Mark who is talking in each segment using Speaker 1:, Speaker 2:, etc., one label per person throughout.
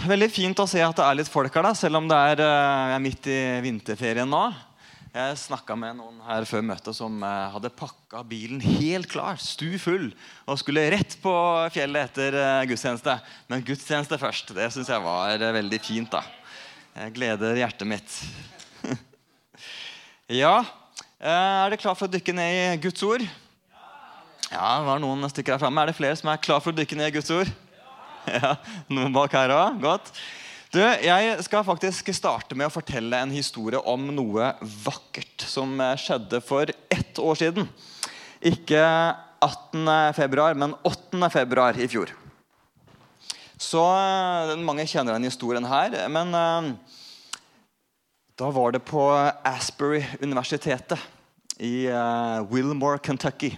Speaker 1: Veldig fint å se at det er litt folk her, da, selv om det er, uh, er midt i vinterferien nå. Jeg snakka med noen her før møtet som uh, hadde pakka bilen helt klar, stu full, og skulle rett på fjellet etter uh, gudstjeneste. Men gudstjeneste først. Det syns jeg var veldig fint. da. Jeg gleder hjertet mitt. ja, er dere klar for å dykke ned i Guds ord? Ja, det var noen stykker her fremme. Er det flere som er klar for å dykke ned i Guds ord? Ja, her òg? Godt. Du, Jeg skal faktisk starte med å fortelle en historie om noe vakkert som skjedde for ett år siden. Ikke 18. februar, men 8. februar i fjor. Så eh, Mange kjenner den historien her. Men da var det på Asbury-universitetet i Wilmore, Kentucky.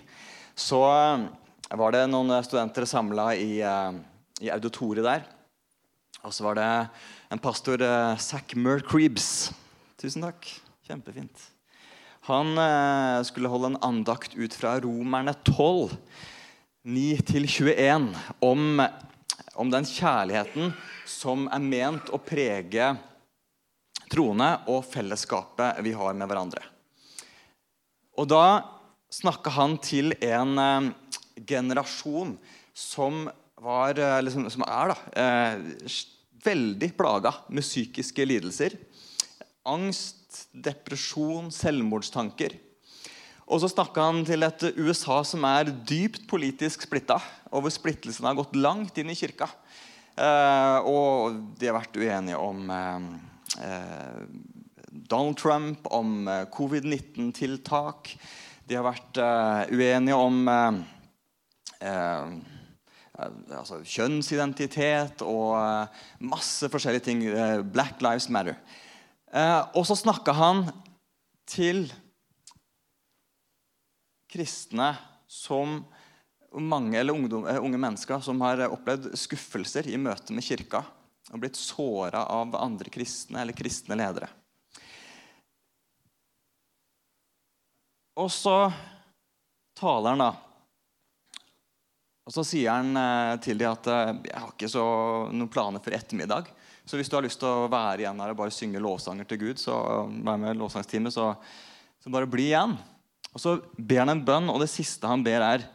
Speaker 1: Så var det noen studenter samla i i auditoriet der. Og så var det en pastor, eh, Zack Mercreebs. Tusen takk. Kjempefint. Han eh, skulle holde en andakt ut fra Romerne 12, 9-21, om, om den kjærligheten som er ment å prege troende og fellesskapet vi har med hverandre. Og da snakka han til en eh, generasjon som var, eh, liksom, som er da, eh, veldig plaga med psykiske lidelser. Angst, depresjon, selvmordstanker. Og så snakka han til et USA som er dypt politisk splitta, og hvor splittelsen har gått langt inn i kirka. Eh, og de har vært uenige om eh, eh Donald Trump, om eh, covid-19-tiltak. De har vært uenige om Eh, altså kjønnsidentitet og eh, masse forskjellige ting. Eh, Black Lives Matter. Og så snakka han til kristne som mange, eller ungdom, unge mennesker som har opplevd skuffelser i møte med kirka og blitt såra av andre kristne eller kristne ledere. Og så taler han da og Så sier han eh, til dem at eh, jeg har ikke så, noen planer for ettermiddag. Så hvis du har lyst til å være igjen her og bare synge lovsanger til Gud, så være med lovsangstime, så, så bare bli igjen. Og Så ber han en bønn, og det siste han ber, er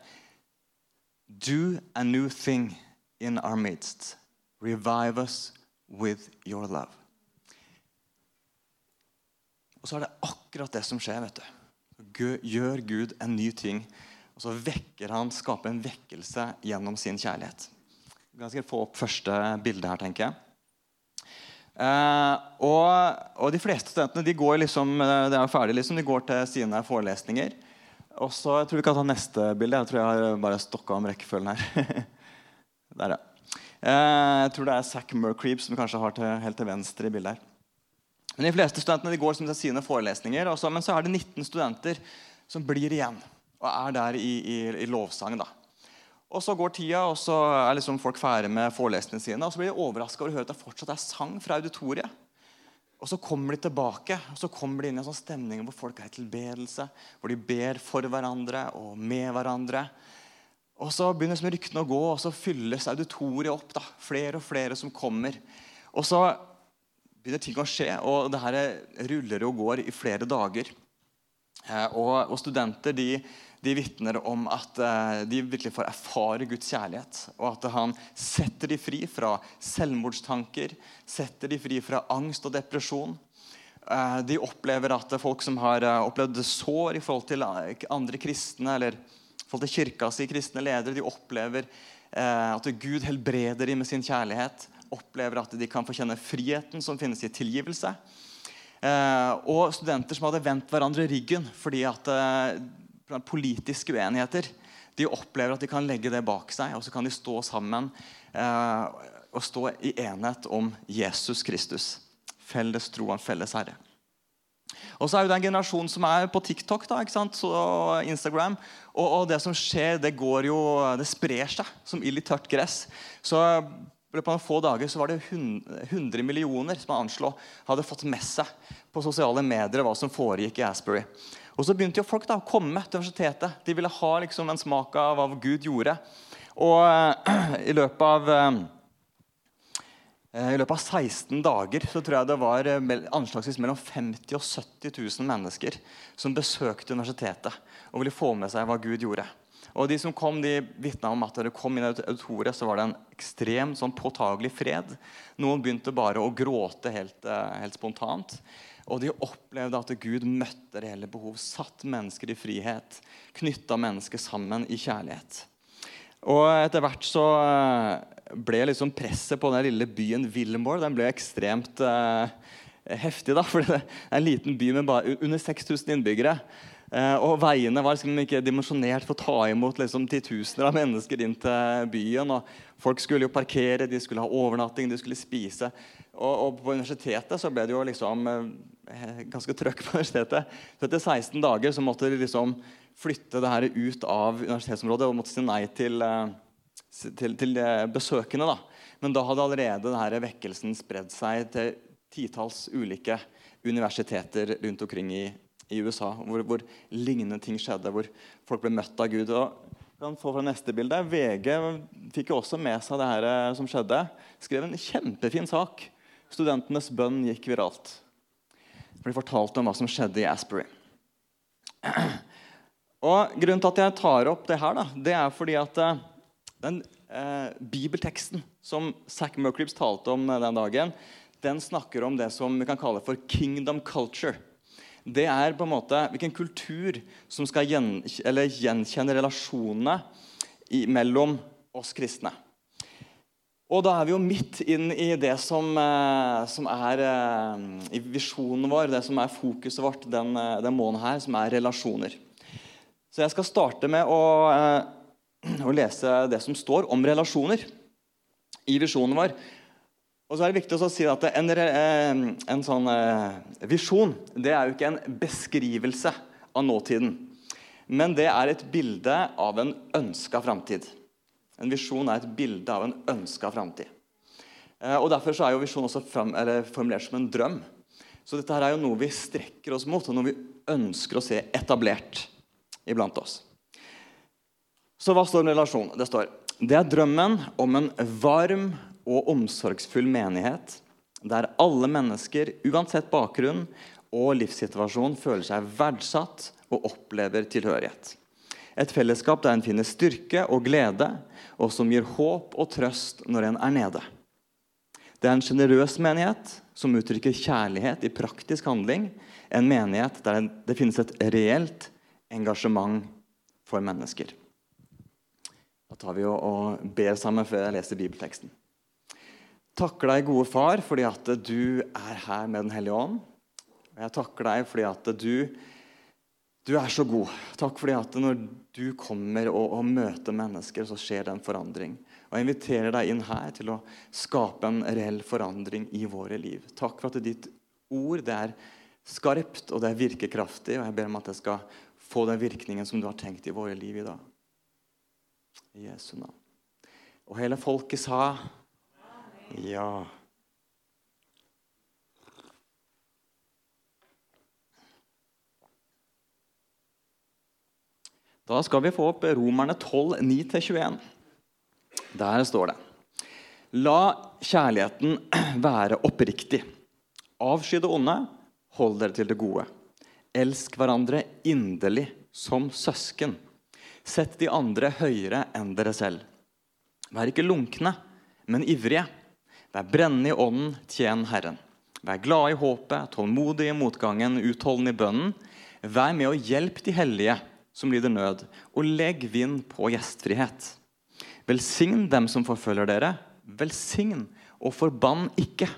Speaker 1: Do a new thing in our midst. Revive us with your love. Og så er det akkurat det som skjer. vet du. Gjør Gud en ny ting og så vekker han, skaper en vekkelse gjennom sin kjærlighet. Vi skal få opp første bilde her, tenker jeg. Eh, og, og, De fleste studentene de går liksom, eh, det er ferdig, liksom, de går til sine forelesninger. Og så, Jeg tror vi kan ta neste bilde. Jeg tror jeg har bare stokka om rekkefølgen her. Der, ja. Eh, jeg tror det er Zack Mercreep som vi kanskje har til, helt til venstre i bildet. her. Men De fleste studentene de går liksom til sine forelesninger, så, men så er det 19 studenter som blir igjen og er der i, i, i lovsang. da. Og Så går tida, og så er liksom folk ferdig med forelesningene sine. Og så blir de overraska over å høre at det fortsatt er sang fra auditoriet. Og Så kommer de tilbake og så kommer de inn i en sånn stemning hvor folk er i tilbedelse. Hvor de ber for hverandre og med hverandre. Og Så begynner liksom ryktene å gå, og så fylles auditoriet opp. da, Flere og flere som kommer. Og så begynner ting å skje, og det her ruller og går i flere dager. Eh, og, og studenter de de vitner om at eh, de virkelig får erfare Guds kjærlighet. Og at han setter de fri fra selvmordstanker, setter de fri fra angst og depresjon. Eh, de opplever at folk som har opplevd sår i forhold til andre kristne, eller i forhold til kirka si kristne ledere, de opplever at Gud helbreder dem med sin kjærlighet. Opplever at de kan få kjenne friheten som finnes i tilgivelse. Og studenter som hadde vendt hverandre ryggen fordi at politiske uenigheter. De opplever at de kan legge det bak seg, og så kan de stå sammen eh, og stå i enhet om Jesus Kristus. Felles tro og felles Herre. Og så er det en generasjon som er på TikTok da, og Instagram. Og, og, det som skjer, det går jo, det sprer seg som ild i tørt gress. Så på noen få dager så var det 100 millioner som anslå hadde fått med seg på sosiale medier hva som foregikk i Asbury. Og så begynte jo folk da å komme til universitetet. De ville ha liksom en smak av hva Gud gjorde. Og uh, i løpet av uh, I løpet av 16 dager så tror jeg det var anslagsvis mellom 50 og 70 000 mennesker som besøkte universitetet og ville få med seg hva Gud gjorde. Og De som kom, de vitna om at da de kom inn i auditoriet, så var det en ekstrem sånn påtagelig fred. Noen begynte bare å gråte helt, eh, helt spontant. Og de opplevde at Gud møtte reelle behov, satt mennesker i frihet, knytta mennesker sammen i kjærlighet. Og etter hvert så eh, ble liksom presset på den lille byen Willemborg den ble ekstremt eh, heftig. da, for Det er en liten by med bare under 6000 innbyggere. Eh, og Veiene var liksom ikke dimensjonert for å ta imot liksom, titusener av mennesker inn til byen. og Folk skulle jo parkere, de skulle ha overnatting, de skulle spise. Og, og på universitetet så ble det jo liksom eh, ganske trøkk på universitetet. Så etter 16 dager så måtte de liksom flytte det her ut av universitetsområdet og måtte si nei til, eh, til, til besøkende. da. Men da hadde allerede denne vekkelsen spredd seg til titalls ulike universiteter rundt omkring i, i USA, hvor, hvor lignende ting skjedde, hvor folk ble møtt av Gud. Og kan få fra neste bilde. VG fikk jo også med seg det her eh, som skjedde. Skrev en kjempefin sak. 'Studentenes bønn gikk viralt'. For de fortalte om hva som skjedde i Asbury. Og Grunnen til at jeg tar opp det her, da, det er fordi at eh, den eh, bibelteksten som Zack Murcreeps talte om eh, den dagen, den snakker om det som vi kan kalle for kingdom culture. Det er på en måte hvilken kultur som skal gjen, gjenkjenne relasjonene i, mellom oss kristne. Og da er vi jo midt inn i det som, eh, som er eh, i visjonen vår, det som er fokuset vårt den, eh, den måneden her, som er relasjoner. Så jeg skal starte med å, å lese det som står om relasjoner i visjonen vår. Og så er det viktig å si at en, eh, en sånn eh, visjon det er jo ikke en beskrivelse av nåtiden. Men det er et bilde av en ønska framtid. En visjon er et bilde av en ønska framtid. Eh, og Derfor er jo visjonen også frem, formulert som en drøm. Så dette her er jo noe vi strekker oss mot, og noe vi ønsker å se etablert iblant oss. Så hva står om relasjon? Det står det er drømmen om en varm og omsorgsfull menighet der alle mennesker, uansett bakgrunn og livssituasjon, føler seg verdsatt og opplever tilhørighet. Et fellesskap der en finner styrke og glede, og som gir håp og trøst når en er nede. Det er en sjenerøs menighet som uttrykker kjærlighet i praktisk handling. En menighet der det finnes et reelt engasjement for mennesker. Da tar vi og, ber sammen før jeg leser bibelteksten. Takker deg, gode far, fordi at du er her med Den hellige ånd. Og jeg takker deg fordi at du, du er så god. Takk fordi at når du kommer og, og møter mennesker, så skjer det en forandring. Og Jeg inviterer deg inn her til å skape en reell forandring i våre liv. Takk for at ditt ord det er skarpt og det er virkekraftig. Og jeg ber om at det skal få den virkningen som du har tenkt i våre liv i dag. I Jesu navn. Og hele folket sa ja. Da skal vi få opp Romerne 12, 9-21. Der står det La kjærligheten være oppriktig. Avsky det onde, hold dere til det gode. Elsk hverandre inderlig som søsken. Sett de andre høyere enn dere selv. Vær ikke lunkne, men ivrige. Vær brennende i ånden, tjen Herren. Vær glade i håpet, tålmodige i motgangen, utholdende i bønnen. Vær med og hjelp de hellige som lider nød, og legg vind på gjestfrihet. Velsign dem som forfølger dere. Velsign og forbann ikke.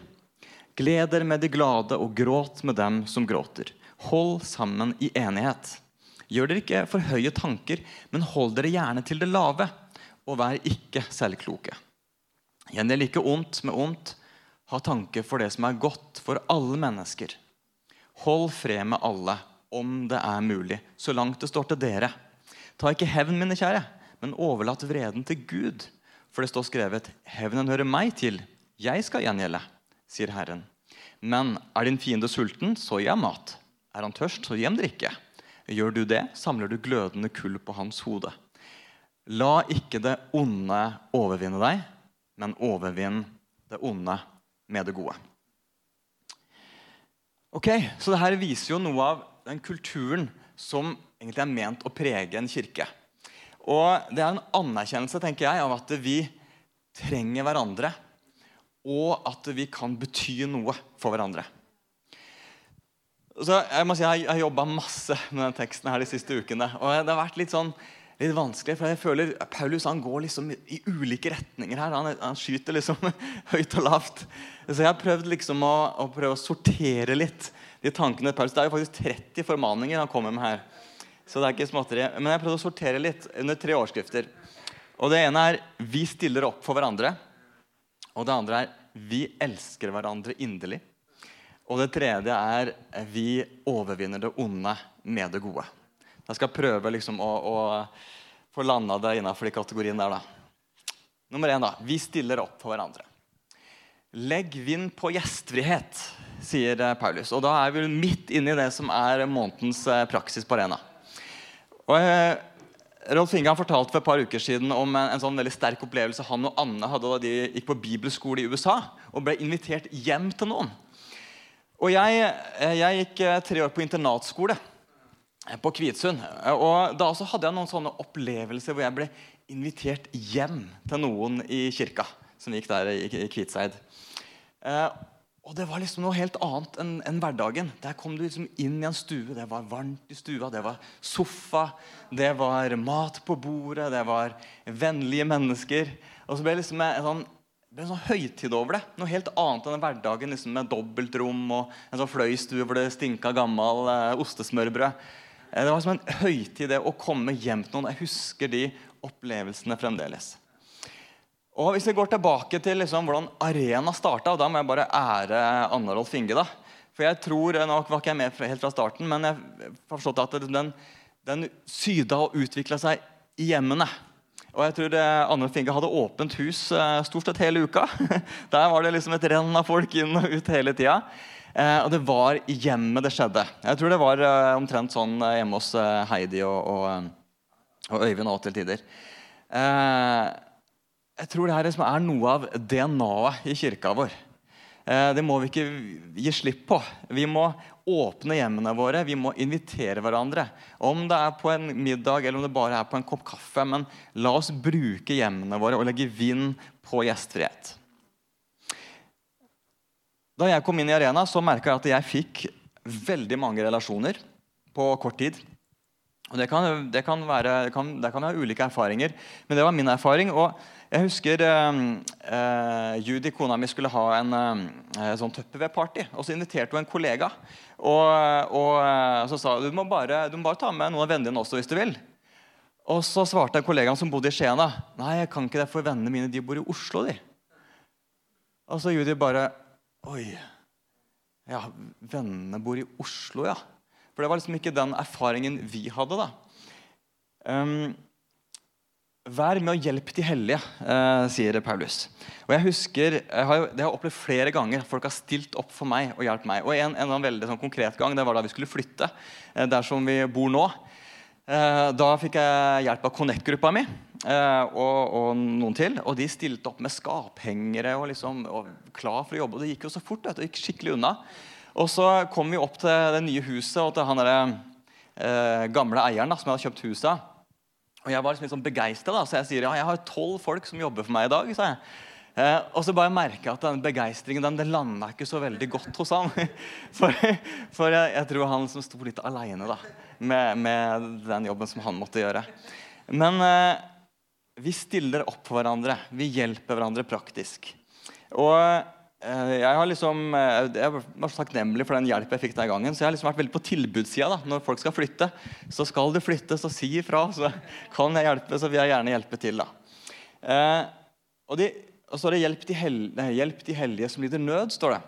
Speaker 1: Gled dere med de glade og gråt med dem som gråter. Hold sammen i enighet. Gjør dere ikke for høye tanker, men hold dere gjerne til det lave, og vær ikke selvkloke. Gjengjeld ikke ondt med ondt. Ha tanke for det som er godt for alle mennesker. Hold fred med alle, om det er mulig, så langt det står til dere. Ta ikke hevn, mine kjære, men overlat vreden til Gud. For det står skrevet, hevnen hører meg til, jeg skal gjengjelde, sier Herren. Men er din fiende sulten, så gi ham mat. Er han tørst, så gi ham drikke. Gjør du det, samler du glødende kull på hans hode. La ikke det onde overvinne deg, men overvinn det onde med det gode. Ok, Så det her viser jo noe av den kulturen som egentlig er ment å prege en kirke. Og Det er en anerkjennelse tenker jeg, av at vi trenger hverandre, og at vi kan bety noe for hverandre. Så Jeg må si jeg har jobba masse med den teksten her de siste ukene. og det har vært litt sånn litt vanskelig, for jeg føler Paulus han går liksom i ulike retninger her. Han, han skyter liksom høyt og lavt. Så jeg har prøvd liksom å, å, prøve å sortere litt de tankene Paulus. Det er jo faktisk 30 formaninger han kommer med her. Så det er ikke småtteri. Men jeg har prøvd å sortere litt under tre overskrifter. Og Det ene er 'Vi stiller opp for hverandre'. Og det andre er 'Vi elsker hverandre inderlig'. Og det tredje er 'Vi overvinner det onde med det gode'. Jeg skal prøve liksom å, å få landa det innafor de kategoriene der. da. Nummer én, da. Vi stiller opp for hverandre. Legg vind på gjestfrihet, sier eh, Paulus. Og da er vi midt inne i det som er månedens eh, praksis på arena. Og eh, Rolf Inge fortalte for et par uker siden om en, en, sånn veldig sterk opplevelse han og Anne hadde da de gikk på bibelskole i USA og ble invitert hjem til noen. Og Jeg, eh, jeg gikk tre år på internatskole på Kvitsund. Og da også hadde jeg noen sånne opplevelser hvor jeg ble invitert hjem til noen i kirka. Som gikk der i, Kvitseid. Eh, og det var liksom noe helt annet enn enn hverdagen. Der kom du liksom inn i en stue. Det var varmt i stua, det var sofa, det var mat på bordet, det var vennlige mennesker. Og så ble det liksom en sånn en sånn høytid over det. Noe helt annet enn hverdagen liksom med dobbeltrom og en sånn fløystue hvor det stinka gammel eh, ostesmørbrød. Eh, det var som en høytid det å komme hjem til noen. Jeg husker de opplevelsene fremdeles. Og Hvis vi går tilbake til liksom hvordan Arena starta, da må jeg bare ære Anna Rolf Inge. da. For jeg tror, eh, Nå var ikke jeg med helt fra starten, men jeg har forstått at den, den syda og utvikla seg i hjemmene. Og jeg tror eh, Anne Finge hadde åpent hus stort sett hele uka. Der var det liksom et renn av folk inn og ut hele tida. Eh, og det var i hjemmet det skjedde. Jeg tror det var eh, omtrent sånn eh, hjemme hos eh, Heidi og, og, og Øyvind òg til tider. Eh, jeg tror det her liksom er noe av DNA-et i kirka vår. Eh, det må vi ikke gi slipp på. Vi må åpne hjemmene våre. Vi må invitere hverandre. Om det er på en middag eller om det bare er på en kopp kaffe. Men la oss bruke hjemmene våre og legge vind på gjestfrihet. Da jeg kom inn i Arena, så merka jeg at jeg fikk veldig mange relasjoner på kort tid. Og det kan, det kan være, kan, Der kan vi ha ulike erfaringer, men det var min erfaring. og jeg husker eh, eh, Judy, kona mi, skulle ha en eh, sånn Tupperware-party. Og så inviterte hun en kollega. Og, og eh, så sa hun må bare, du må bare ta med noen av vennene dine også hvis du vil. Og så svarte en kollega som bodde i Skien, nei, jeg kan ikke det, for vennene mine de bor i Oslo. de. Og så Judy bare Oi. Ja, vennene bor i Oslo, ja. For det var liksom ikke den erfaringen vi hadde. da. Um, Vær med og hjelp de hellige, eh, sier Paulus. Og jeg husker, jeg har, Det har jeg opplevd flere ganger. Folk har stilt opp for meg og hjulpet meg. Og En, en veldig sånn, konkret gang det var da vi skulle flytte eh, der som vi bor nå. Eh, da fikk jeg hjelp av Connect-gruppa mi. Eh, og, og, noen til. Og de stilte opp med skaphengere og, liksom, og klar for å jobbe. Og det gikk jo så fort. Det gikk skikkelig unna. Og så kom vi opp til det nye huset og til han der, eh, gamle eieren da, som hadde kjøpt huset. Og jeg var liksom litt sånn begeistra, så jeg sier ja, jeg har tolv folk som jobber for meg i dag. sa jeg. Eh, og så bare merka jeg at den begeistringen den, den landa ikke så veldig godt hos han. For, for jeg, jeg, tror han som sto litt aleine med, med, den jobben som han måtte gjøre. Men eh, vi stiller opp for hverandre. Vi hjelper hverandre praktisk. Og eh, jeg har liksom, eh, jeg var takknemlig for den hjelpen jeg fikk den gangen. Så jeg har liksom vært veldig på tilbudssida. Når folk skal flytte, så skal du flytte, så si ifra. Så kan jeg hjelpe, så vil jeg gjerne hjelpe til. da. Eh, og, de, og så er det hjelp de, hellige, hjelp de hellige som lider nød, står det.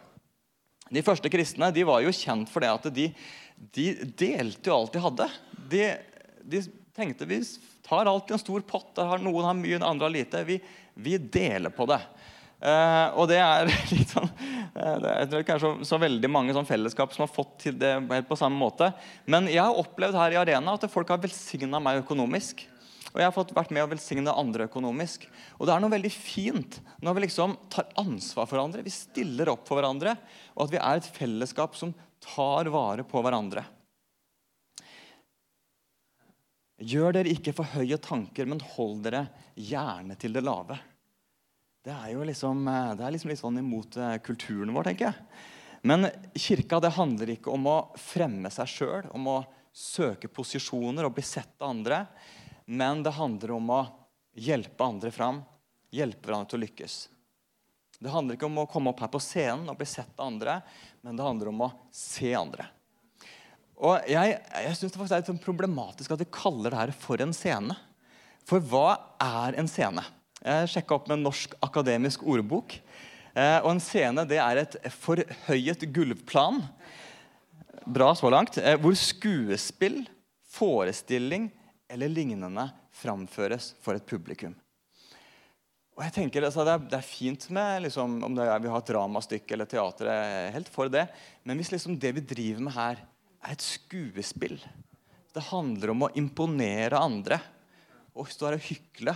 Speaker 1: De første kristne de var jo kjent for det at de, de delte jo alt de hadde. De, de tenkte vi tar alltid en stor pott. der Noen har mye, andre har lite. Vi, vi deler på det. Eh, og det er litt sånn uh, det, tror ikke er så, så veldig mange sånn fellesskap som har fått til det helt på samme måte. Men jeg har opplevd her i Arena at folk har velsigna meg økonomisk. Og jeg har fått vært med å velsigne andre økonomisk. Og det er noe veldig fint når vi liksom tar ansvar for hverandre, vi stiller opp for hverandre, og at vi er et fellesskap som tar vare på hverandre. Gjør dere ikke for høye tanker, men hold dere gjerne til det lave. Det er jo liksom, eh, det er liksom litt sånn imot eh, kulturen vår, tenker jeg. Men kirka det handler ikke om å fremme seg sjøl, om å søke posisjoner og bli sett av andre. Men det handler om å hjelpe andre fram, hjelpe hverandre til å lykkes. Det handler ikke om å komme opp her på scenen og bli sett av andre, men det handler om å se andre. Og Jeg, jeg synes det er litt sånn problematisk at vi kaller det her for en scene. For hva er en scene? Jeg sjekka opp med en Norsk akademisk ordbok. Eh, og En scene det er et forhøyet gulvplan bra så langt, eh, hvor skuespill, forestilling eller lignende framføres for et publikum. Og jeg tenker altså, det, er, det, er, fint med liksom, om det er, vi har et dramastykke eller teater. Er helt for det. Men hvis liksom det vi driver med her, er et skuespill Det handler om å imponere andre og stå her og hykle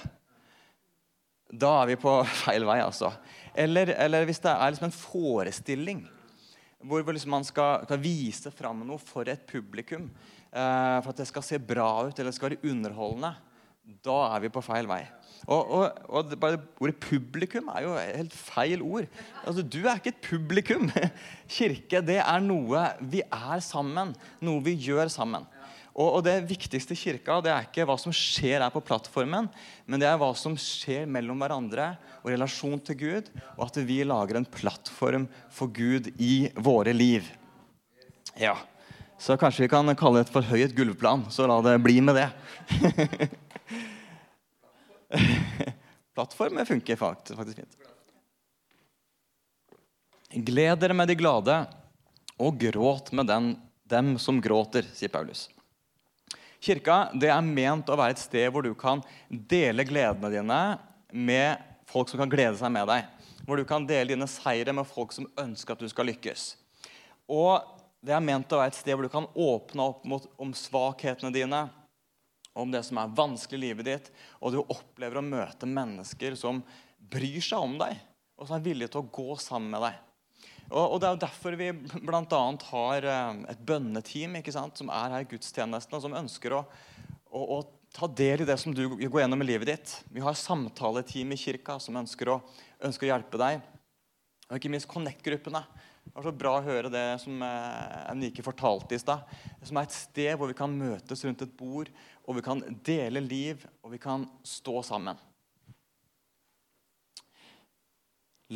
Speaker 1: Da er vi på feil vei, altså. Eller, eller hvis det er liksom en forestilling hvor liksom man skal, skal, vise fram noe for et publikum eh, for at det skal se bra ut eller det skal være underholdende, da er vi på feil vei. Og, og, og bare Ordet publikum er jo helt feil ord. Altså, Du er ikke et publikum. Kirke det er noe vi er sammen, noe vi gjør sammen. Og, og Det viktigste i kirka det er ikke hva som skjer her på plattformen, men det er hva som skjer mellom hverandre og relasjon til Gud, og at vi lager en plattform for Gud i våre liv. Ja, Så kanskje vi kan kalle det et forhøyet gulvplan, så la det bli med det. Plattform funker faktisk fint. Gled dere med de glade, og gråt med den, dem som gråter, sier Paulus. Kirka det er ment å være et sted hvor du kan dele gledene dine med folk som kan glede seg med deg. Hvor du kan dele dine seire med folk som ønsker at du skal lykkes. Og det er ment å være et sted hvor du kan åpne opp mot, om svakhetene dine, om det som er vanskelig i livet ditt, og du opplever å møte mennesker som bryr seg om deg, og som er villige til å gå sammen med deg. Og, og Det er jo derfor vi bl.a. har eh, et bønneteam ikke sant, som er her i gudstjenesten, og som ønsker å, å, å, ta del i det som du går gjennom i livet ditt. Vi har samtaleteam i kirka som ønsker å, ønsker å hjelpe deg. Og ikke minst Connect-gruppene. Det var så bra å høre det som eh, fortalte i stad. Som er et sted hvor vi kan møtes rundt et bord og vi kan dele liv, og vi kan stå sammen.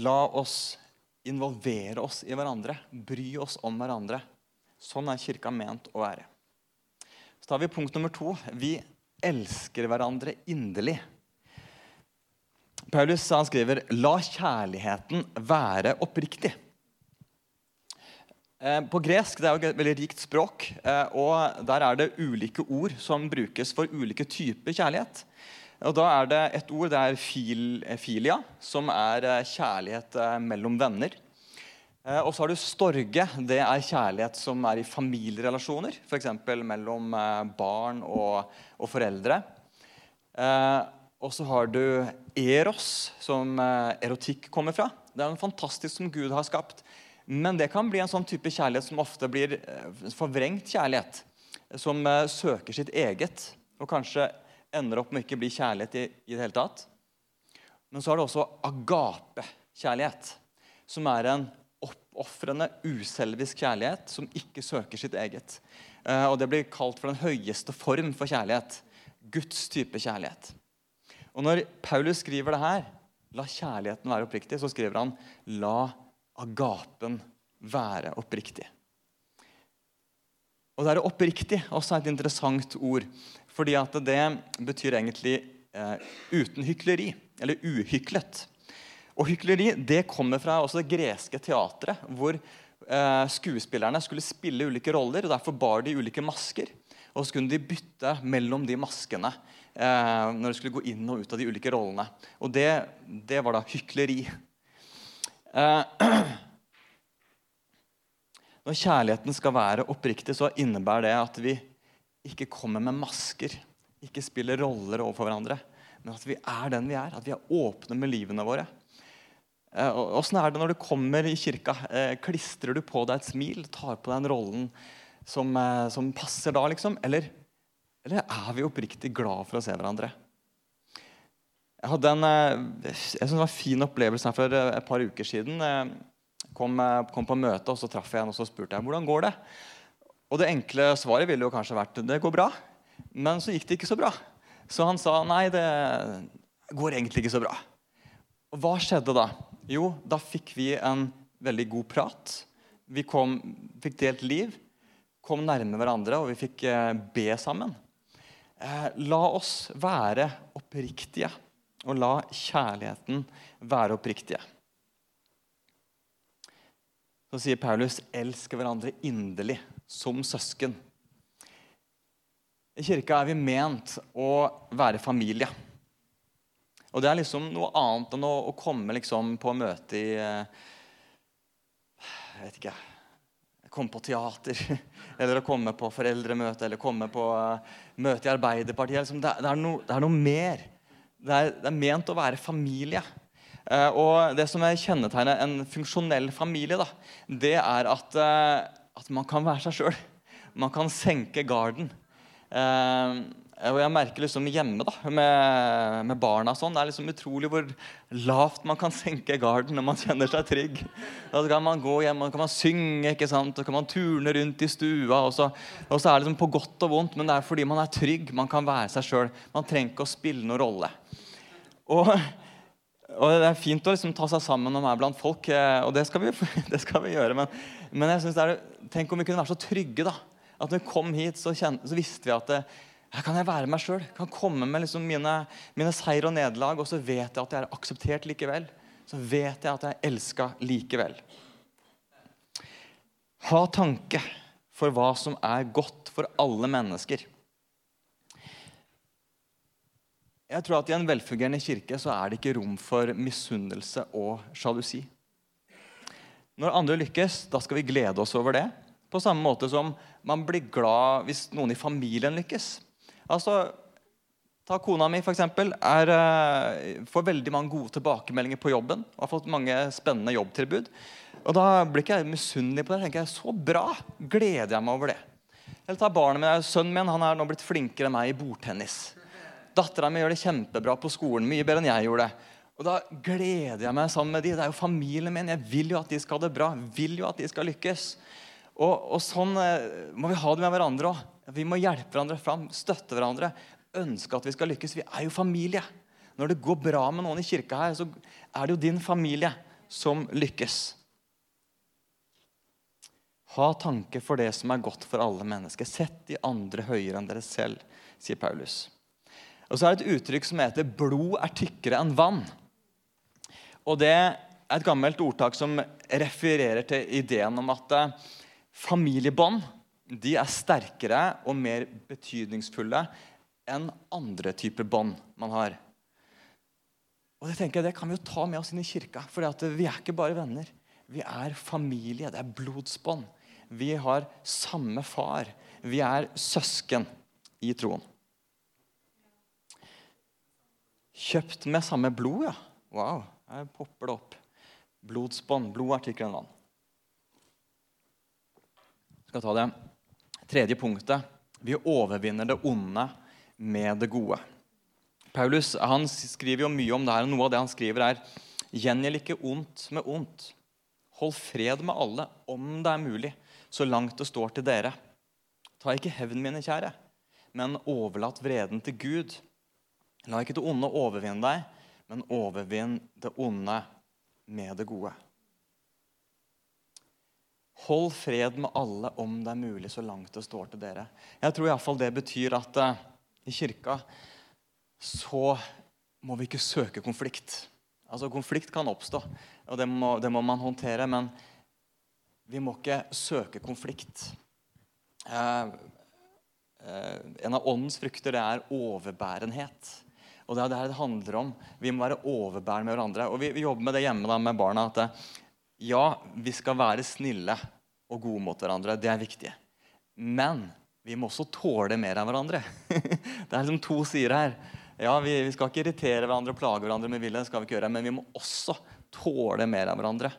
Speaker 1: La oss involvere oss i hverandre, bry oss om hverandre. Sånn er kirka ment å være. Så tar vi punkt nummer to. Vi elsker hverandre inderlig. Paulus han skriver 'La kjærligheten være oppriktig'. Eh, på gresk det er jo et veldig rikt språk, eh, og der er det ulike ord som brukes for ulike typer kjærlighet. Og da er det Et ord det er fil, eh, filia, som er kjærlighet mellom venner. Og så har du storge. Det er kjærlighet som er i familierelasjoner. F.eks. mellom barn og, og foreldre. Og så har du eros, som erotikk kommer fra. Det er en fantastisk som Gud har skapt. Men det kan bli en sånn type kjærlighet som ofte blir eh, forvrengt kjærlighet. Som eh, søker sitt eget, og kanskje ender opp med ikke bli kjærlighet i, i det hele tatt. Men så har det også agape-kjærlighet, som er en oppofrende, uselvisk kjærlighet som ikke søker sitt eget. Eh, og Det blir kalt for den høyeste form for kjærlighet. Guds type kjærlighet. Og Når Paulus skriver det her, la kjærligheten være oppriktig, så skriver han la agapen være oppriktig. Og det er oppriktig også et interessant ord, fordi at det betyr egentlig eh, uten hykleri, eller uhyklet. Og Hykleri det kommer fra også det greske teatret, hvor eh, skuespillerne skulle spille ulike roller. og Derfor bar de ulike masker. Og så kunne de bytte mellom de maskene eh, når de skulle gå inn og ut av de ulike rollene. Og det, det var da hykleri. Eh, når kjærligheten skal være oppriktig, så innebærer det at vi ikke kommer med masker, ikke spiller roller overfor hverandre, men at vi er den vi er. At vi er åpne med livene våre. Åssen er det når du kommer i kirka? Klistrer du på deg et smil? Tar på deg den rollen som, som passer da, liksom? Eller, eller er vi oppriktig glad for å se hverandre? Jeg hadde en jeg synes det var en fin opplevelse her for et par uker siden. Jeg kom, kom på møte, og så traff jeg en og så spurte jeg, hvordan går det Og det enkle svaret ville jo kanskje vært det går bra. Men så gikk det ikke så bra. Så han sa nei, det går egentlig ikke så bra. Og hva skjedde da? Jo, da fikk vi en veldig god prat. Vi kom, fikk delt liv, kom nærme hverandre, og vi fikk eh, be sammen. Eh, la oss være oppriktige og la kjærligheten være oppriktige. Så sier Paulus 'elsk hverandre inderlig som søsken'. I kirka er vi ment å være familie. Og det er liksom noe annet enn å, komme liksom på møte i eh, Jeg vet ikke Komme på teater, eller å komme på foreldremøte, eller komme på uh, møte i Arbeiderpartiet. Liksom, det, er noe, det er noe mer. Det er, det er ment å være familie. Uh, og det som kjennetegner en funksjonell familie, da, det er at, uh, at man kan være seg sjøl. Man kan senke garden. Uh, og jeg merker liksom hjemme da, med, med barna sånn, Det er liksom utrolig hvor lavt man kan senke garden når man kjenner seg trygg. Da kan man gå hjem og kan man synge, ikke sant? og kan man turne rundt i stua. Og så, og så er det liksom på godt og vondt, men det er fordi man er trygg. Man kan være seg sjøl. Man trenger ikke å spille noen rolle. Og, og Det er fint å liksom ta seg sammen og være blant folk, eh, og det skal vi, det skal vi gjøre. Men, men jeg synes det er, tenk om vi kunne være så trygge. da, At når vi kom hit, så, kjente, så visste vi at det, her kan jeg være meg sjøl. Kan komme med liksom mine, mine seier og nederlag, og så vet jeg at jeg er akseptert likevel. Så vet jeg at jeg er elska likevel. Ha tanke for hva som er godt for alle mennesker. Jeg tror at I en velfungerende kirke så er det ikke rom for misunnelse og sjalusi. Når andre lykkes, da skal vi glede oss over det. På samme måte som man blir glad hvis noen i familien lykkes. Altså, Ta kona mi, f.eks. Uh, får veldig mange gode tilbakemeldinger på jobben. og har fått mange spennende jobbtilbud. Og Da blir ikke jeg misunnelig på det. tenker jeg, Så bra! Gleder jeg meg over det. Eller ta barnet mitt, Sønnen min han er nå blitt flinkere enn meg i bordtennis. Dattera mi gjør det kjempebra på skolen. mye bedre enn jeg gjorde det. Og Da gleder jeg meg sammen med de. Det er jo familien min. Jeg vil jo at de skal ha det bra. Jeg vil jo at de skal lykkes. Og, og sånn eh, må vi ha det med hverandre òg. Vi må hjelpe hverandre fram, støtte hverandre. Ønske at vi skal lykkes. Vi er jo familie. Når det går bra med noen i kirka her, så er det jo din familie som lykkes. Ha tanke for det som er godt for alle mennesker. Sett de andre høyere enn dere selv, sier Paulus. Og så er det et uttrykk som heter 'blod er tykkere enn vann'. Og Det er et gammelt ordtak som refererer til ideen om at eh, familiebånd de er sterkere og mer betydningsfulle enn andre typer bånd man har. Og Det tenker jeg, det kan vi jo ta med oss inn i kirka. For vi er ikke bare venner. Vi er familie. Det er blodsbånd. Vi har samme far. Vi er søsken i troen. Kjøpt med samme blod, ja. Wow, her popper det opp. Blodsbånd. Blod enn vann. Jeg skal ta det tredje punktet. Vi overvinner det onde med det gode. Paulus han skriver jo mye om det her, og noe av det han skriver, er Gjengjeld ikke ondt med ondt. Hold fred med alle, om det er mulig, så langt det står til dere. Ta ikke hevn, mine kjære, men overlat vreden til Gud. La ikke det onde overvinne deg, men overvinn det onde med det gode. Hold fred med alle om det er mulig, så langt det står til dere. Jeg tror iallfall det betyr at uh, i kirka så må vi ikke søke konflikt. Altså Konflikt kan oppstå, og det må, det må man håndtere. Men vi må ikke søke konflikt. Uh, uh, en av åndens frukter det er overbærenhet. Og det er det det handler om. Vi må være overbærende med hverandre. Og vi, vi jobber med det hjemme da, med barna. at det, ja, vi skal være snille og gode mot hverandre. Det er viktig. Men vi må også tåle mer av hverandre. det er liksom to sider her. Ja, vi, vi, skal ikke irritere hverandre og plage hverandre med vilje, vi men vi må også tåle mer av hverandre.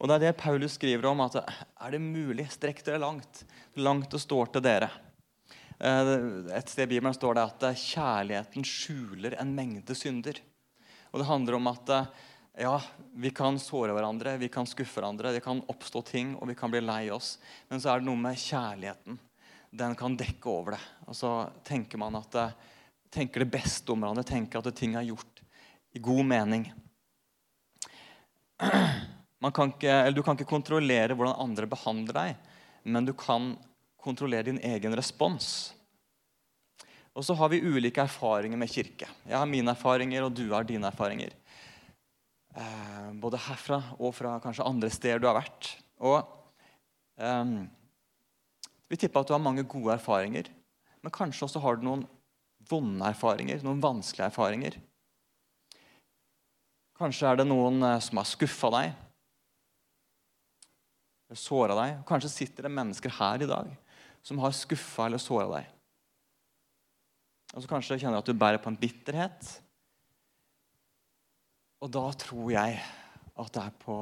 Speaker 1: Og Det er det Paulus skriver om. at Er det mulig, strekk dere langt. Langt det står til dere. Eh, et sted i Bibelen står det at kjærligheten skjuler en mengde synder. Og Det handler om at ja, vi kan såre hverandre, vi kan skuffe hverandre, det kan oppstå ting, og vi kan bli lei oss. Men så er det noe med kjærligheten. Den kan dekke over det. Og så tenker man at tenker det beste om hverandre, tenker at ting er gjort i god mening. Kan ikke, du kan ikke kontrollere hvordan andre behandler deg, men du kan kontrollere din egen respons. Og så har vi ulike erfaringer med kirke. Jeg har mine erfaringer, og du har dine erfaringer. Eh, både herfra og fra kanskje andre steder du har vært. Og eh, Vi tipper at du har mange gode erfaringer, men kanskje også har du noen vonde erfaringer, noen vanskelige erfaringer. Kanskje er det noen eh, som har skuffa deg, såra deg. Kanskje sitter det mennesker her i dag som har skuffa eller såra deg. Og så kanskje kjenner du at du bærer på en bitterhet og da tror jeg at det er på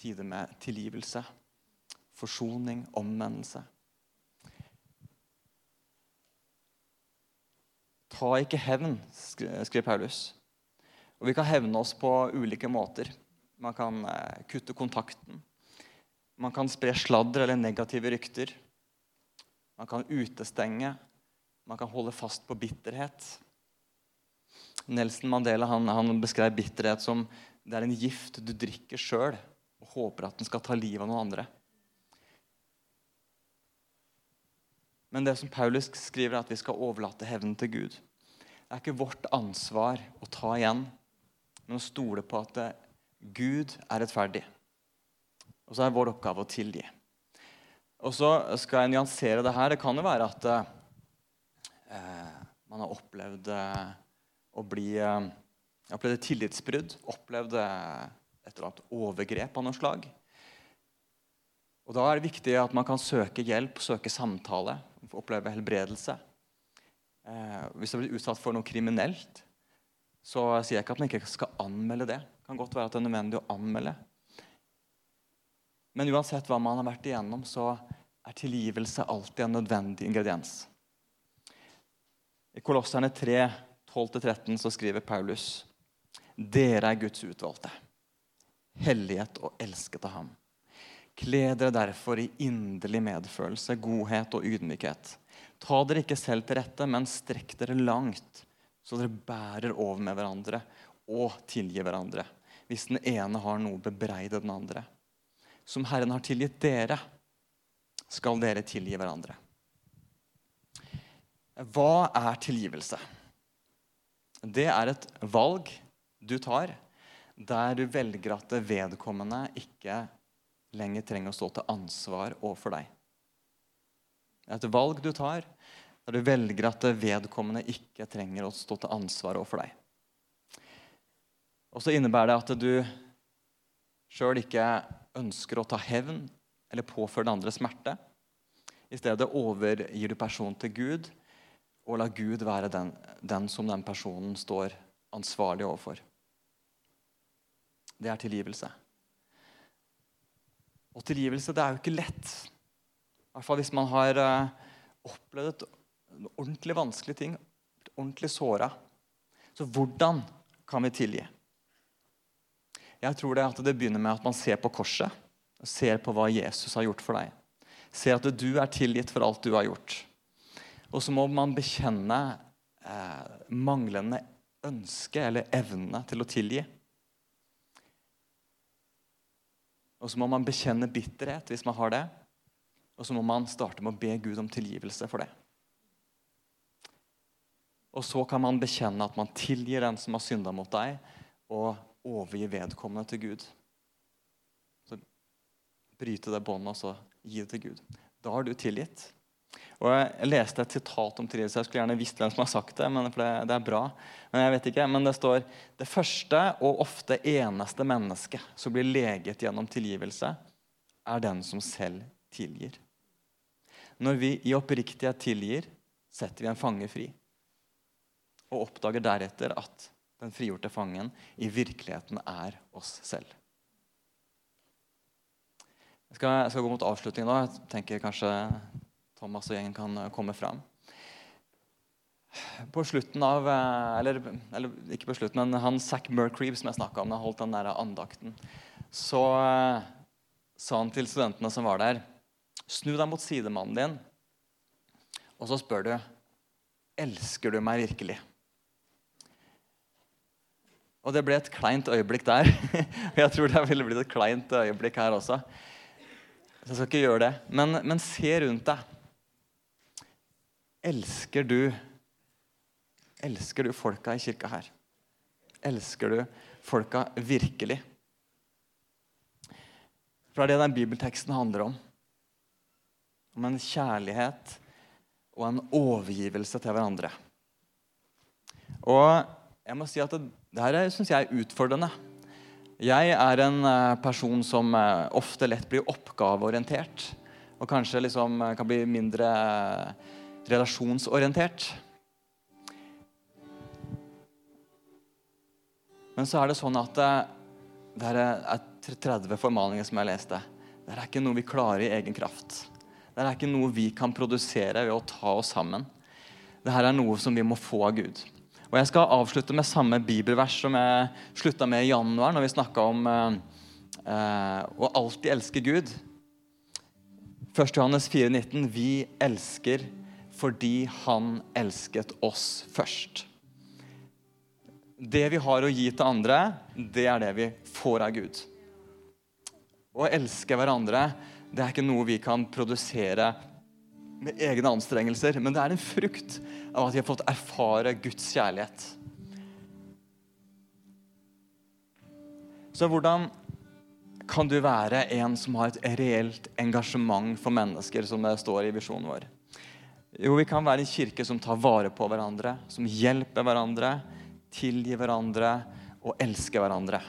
Speaker 1: tide med tilgivelse, forsoning, omvendelse. Ta ikke hevn, skriver Paulus. Og Vi kan hevne oss på ulike måter. Man kan eh, kutte kontakten. Man kan spre sladder eller negative rykter. Man kan utestenge. Man kan holde fast på bitterhet. Nelson Mandela han, han beskrev bitterhet som det er en gift du drikker sjøl og håper at den skal ta livet av noen andre. Men det som Paulus skriver, er at vi skal overlate hevnen til Gud. Det er ikke vårt ansvar å ta igjen, men å stole på at Gud er rettferdig. Og så er vår oppgave å tilgi. Og så skal jeg nyansere det her. Det kan jo være at eh, man har opplevd eh, å bli eh, opplevd et tillitsbrudd, Opplevd et eller annet overgrep av noe slag. Og Da er det viktig at man kan søke hjelp, søke samtale, oppleve helbredelse. Eh, hvis du har blitt utsatt for noe kriminelt, så sier jeg ikke at man ikke skal anmelde det. Det kan godt være at det er nødvendig å anmelde. Men uansett hva man har vært igjennom, så er tilgivelse alltid en nødvendig ingrediens. I Kolosserne 3 12-13 så skriver Paulus dere er Guds utvalgte, hellighet og elsket av ham. Kle dere derfor i inderlig medfølelse, godhet og ydmykhet. Ta dere ikke selv til rette, men strekk dere langt, så dere bærer over med hverandre og tilgir hverandre, hvis den ene har noe bebreidet den andre. Som Herren har tilgitt dere, skal dere tilgi hverandre. Hva er tilgivelse? det er et valg du tar der du velger at vedkommende ikke lenger trenger å stå til ansvar overfor deg. Det et valg du tar der du velger at vedkommende ikke trenger å stå til ansvar overfor deg. Og så innebærer det at du sjøl ikke ønsker å ta hevn eller påføre den andre smerte. I stedet overgir du personen til Gud og la Gud være den, den som den personen står ansvarlig overfor. Det er tilgivelse. Og tilgivelse det er jo ikke lett. I hvert fall hvis man har uh, opplevd ordentlig vanskelige ting, ordentlig såra. Så hvordan kan vi tilgi? Jeg tror det, at det begynner med at man ser på korset. og Ser på hva Jesus har gjort for deg. Ser at du er tilgitt for alt du har gjort. Og så må man bekjenne eh, manglende ønske eller evne til å tilgi. Og så må man bekjenne bitterhet hvis man har det. Og så må man starte med å be Gud om tilgivelse for det. Og så kan man bekjenne at man tilgir den som har synda mot deg, og overgi vedkommende til Gud. Så Bryte det båndet og så gi det til Gud. Da har du tilgitt. Og Jeg leste et sitat om tilgivelse. Jeg skulle gjerne visst hvem som har sagt det. men det, det, er bra. Men jeg vet ikke, men det står det første og ofte eneste mennesket som blir leget gjennom tilgivelse, er den som selv tilgir. Når vi i oppriktighet tilgir, setter vi en fange fri. Og oppdager deretter at den frigjorte fangen i virkeligheten er oss selv. Jeg skal, jeg skal gå mot avslutning nå. Jeg tenker kanskje Thomas og gjengen kan komme fram. På slutten av eh, eller, eller, ikke på slutten, men han Zack Mercreeve som jeg snakka om, da holdt den der andakten, så uh, sa han til studentene som var der, snu deg mot sidemannen din, og så spør du elsker du meg virkelig. Og det ble et kleint øyeblikk der. jeg tror det ville blitt et kleint øyeblikk her også. Så jeg skal ikke gjøre det. Men, men se rundt deg. Elsker du Elsker du folka i kirka her? Elsker du folka virkelig? For det er det den bibelteksten handler om. Om en kjærlighet og en overgivelse til hverandre. Og jeg må si at det, her syns jeg er utfordrende. Jeg er en eh, person som eh, ofte lett blir oppgaveorientert. Og kanskje liksom eh, kan bli mindre relasjonsorientert. Men så er det sånn at det er 30 formaninger som jeg leste. Det er ikke noe vi klarer i egen kraft. Det er ikke noe vi kan produsere ved å ta oss sammen. Det her er noe som vi må få av Gud. Og Jeg skal avslutte med samme bibelvers som jeg slutta med i januar, når vi snakka om eh, eh, å alltid elske Gud. 1. Johannes 4,19.: Vi elsker fordi Han elsket oss først. Det vi har å gi til andre, det er det vi får av Gud. Å elske hverandre det er ikke noe vi kan produsere med egne anstrengelser, men det er en frukt av at de har fått erfare Guds kjærlighet. Så hvordan kan du være en som har et reelt engasjement for mennesker, som det står i visjonen vår? Jo, vi kan være en kirke som tar vare på hverandre, som hjelper hverandre, tilgir hverandre og elsker hverandre.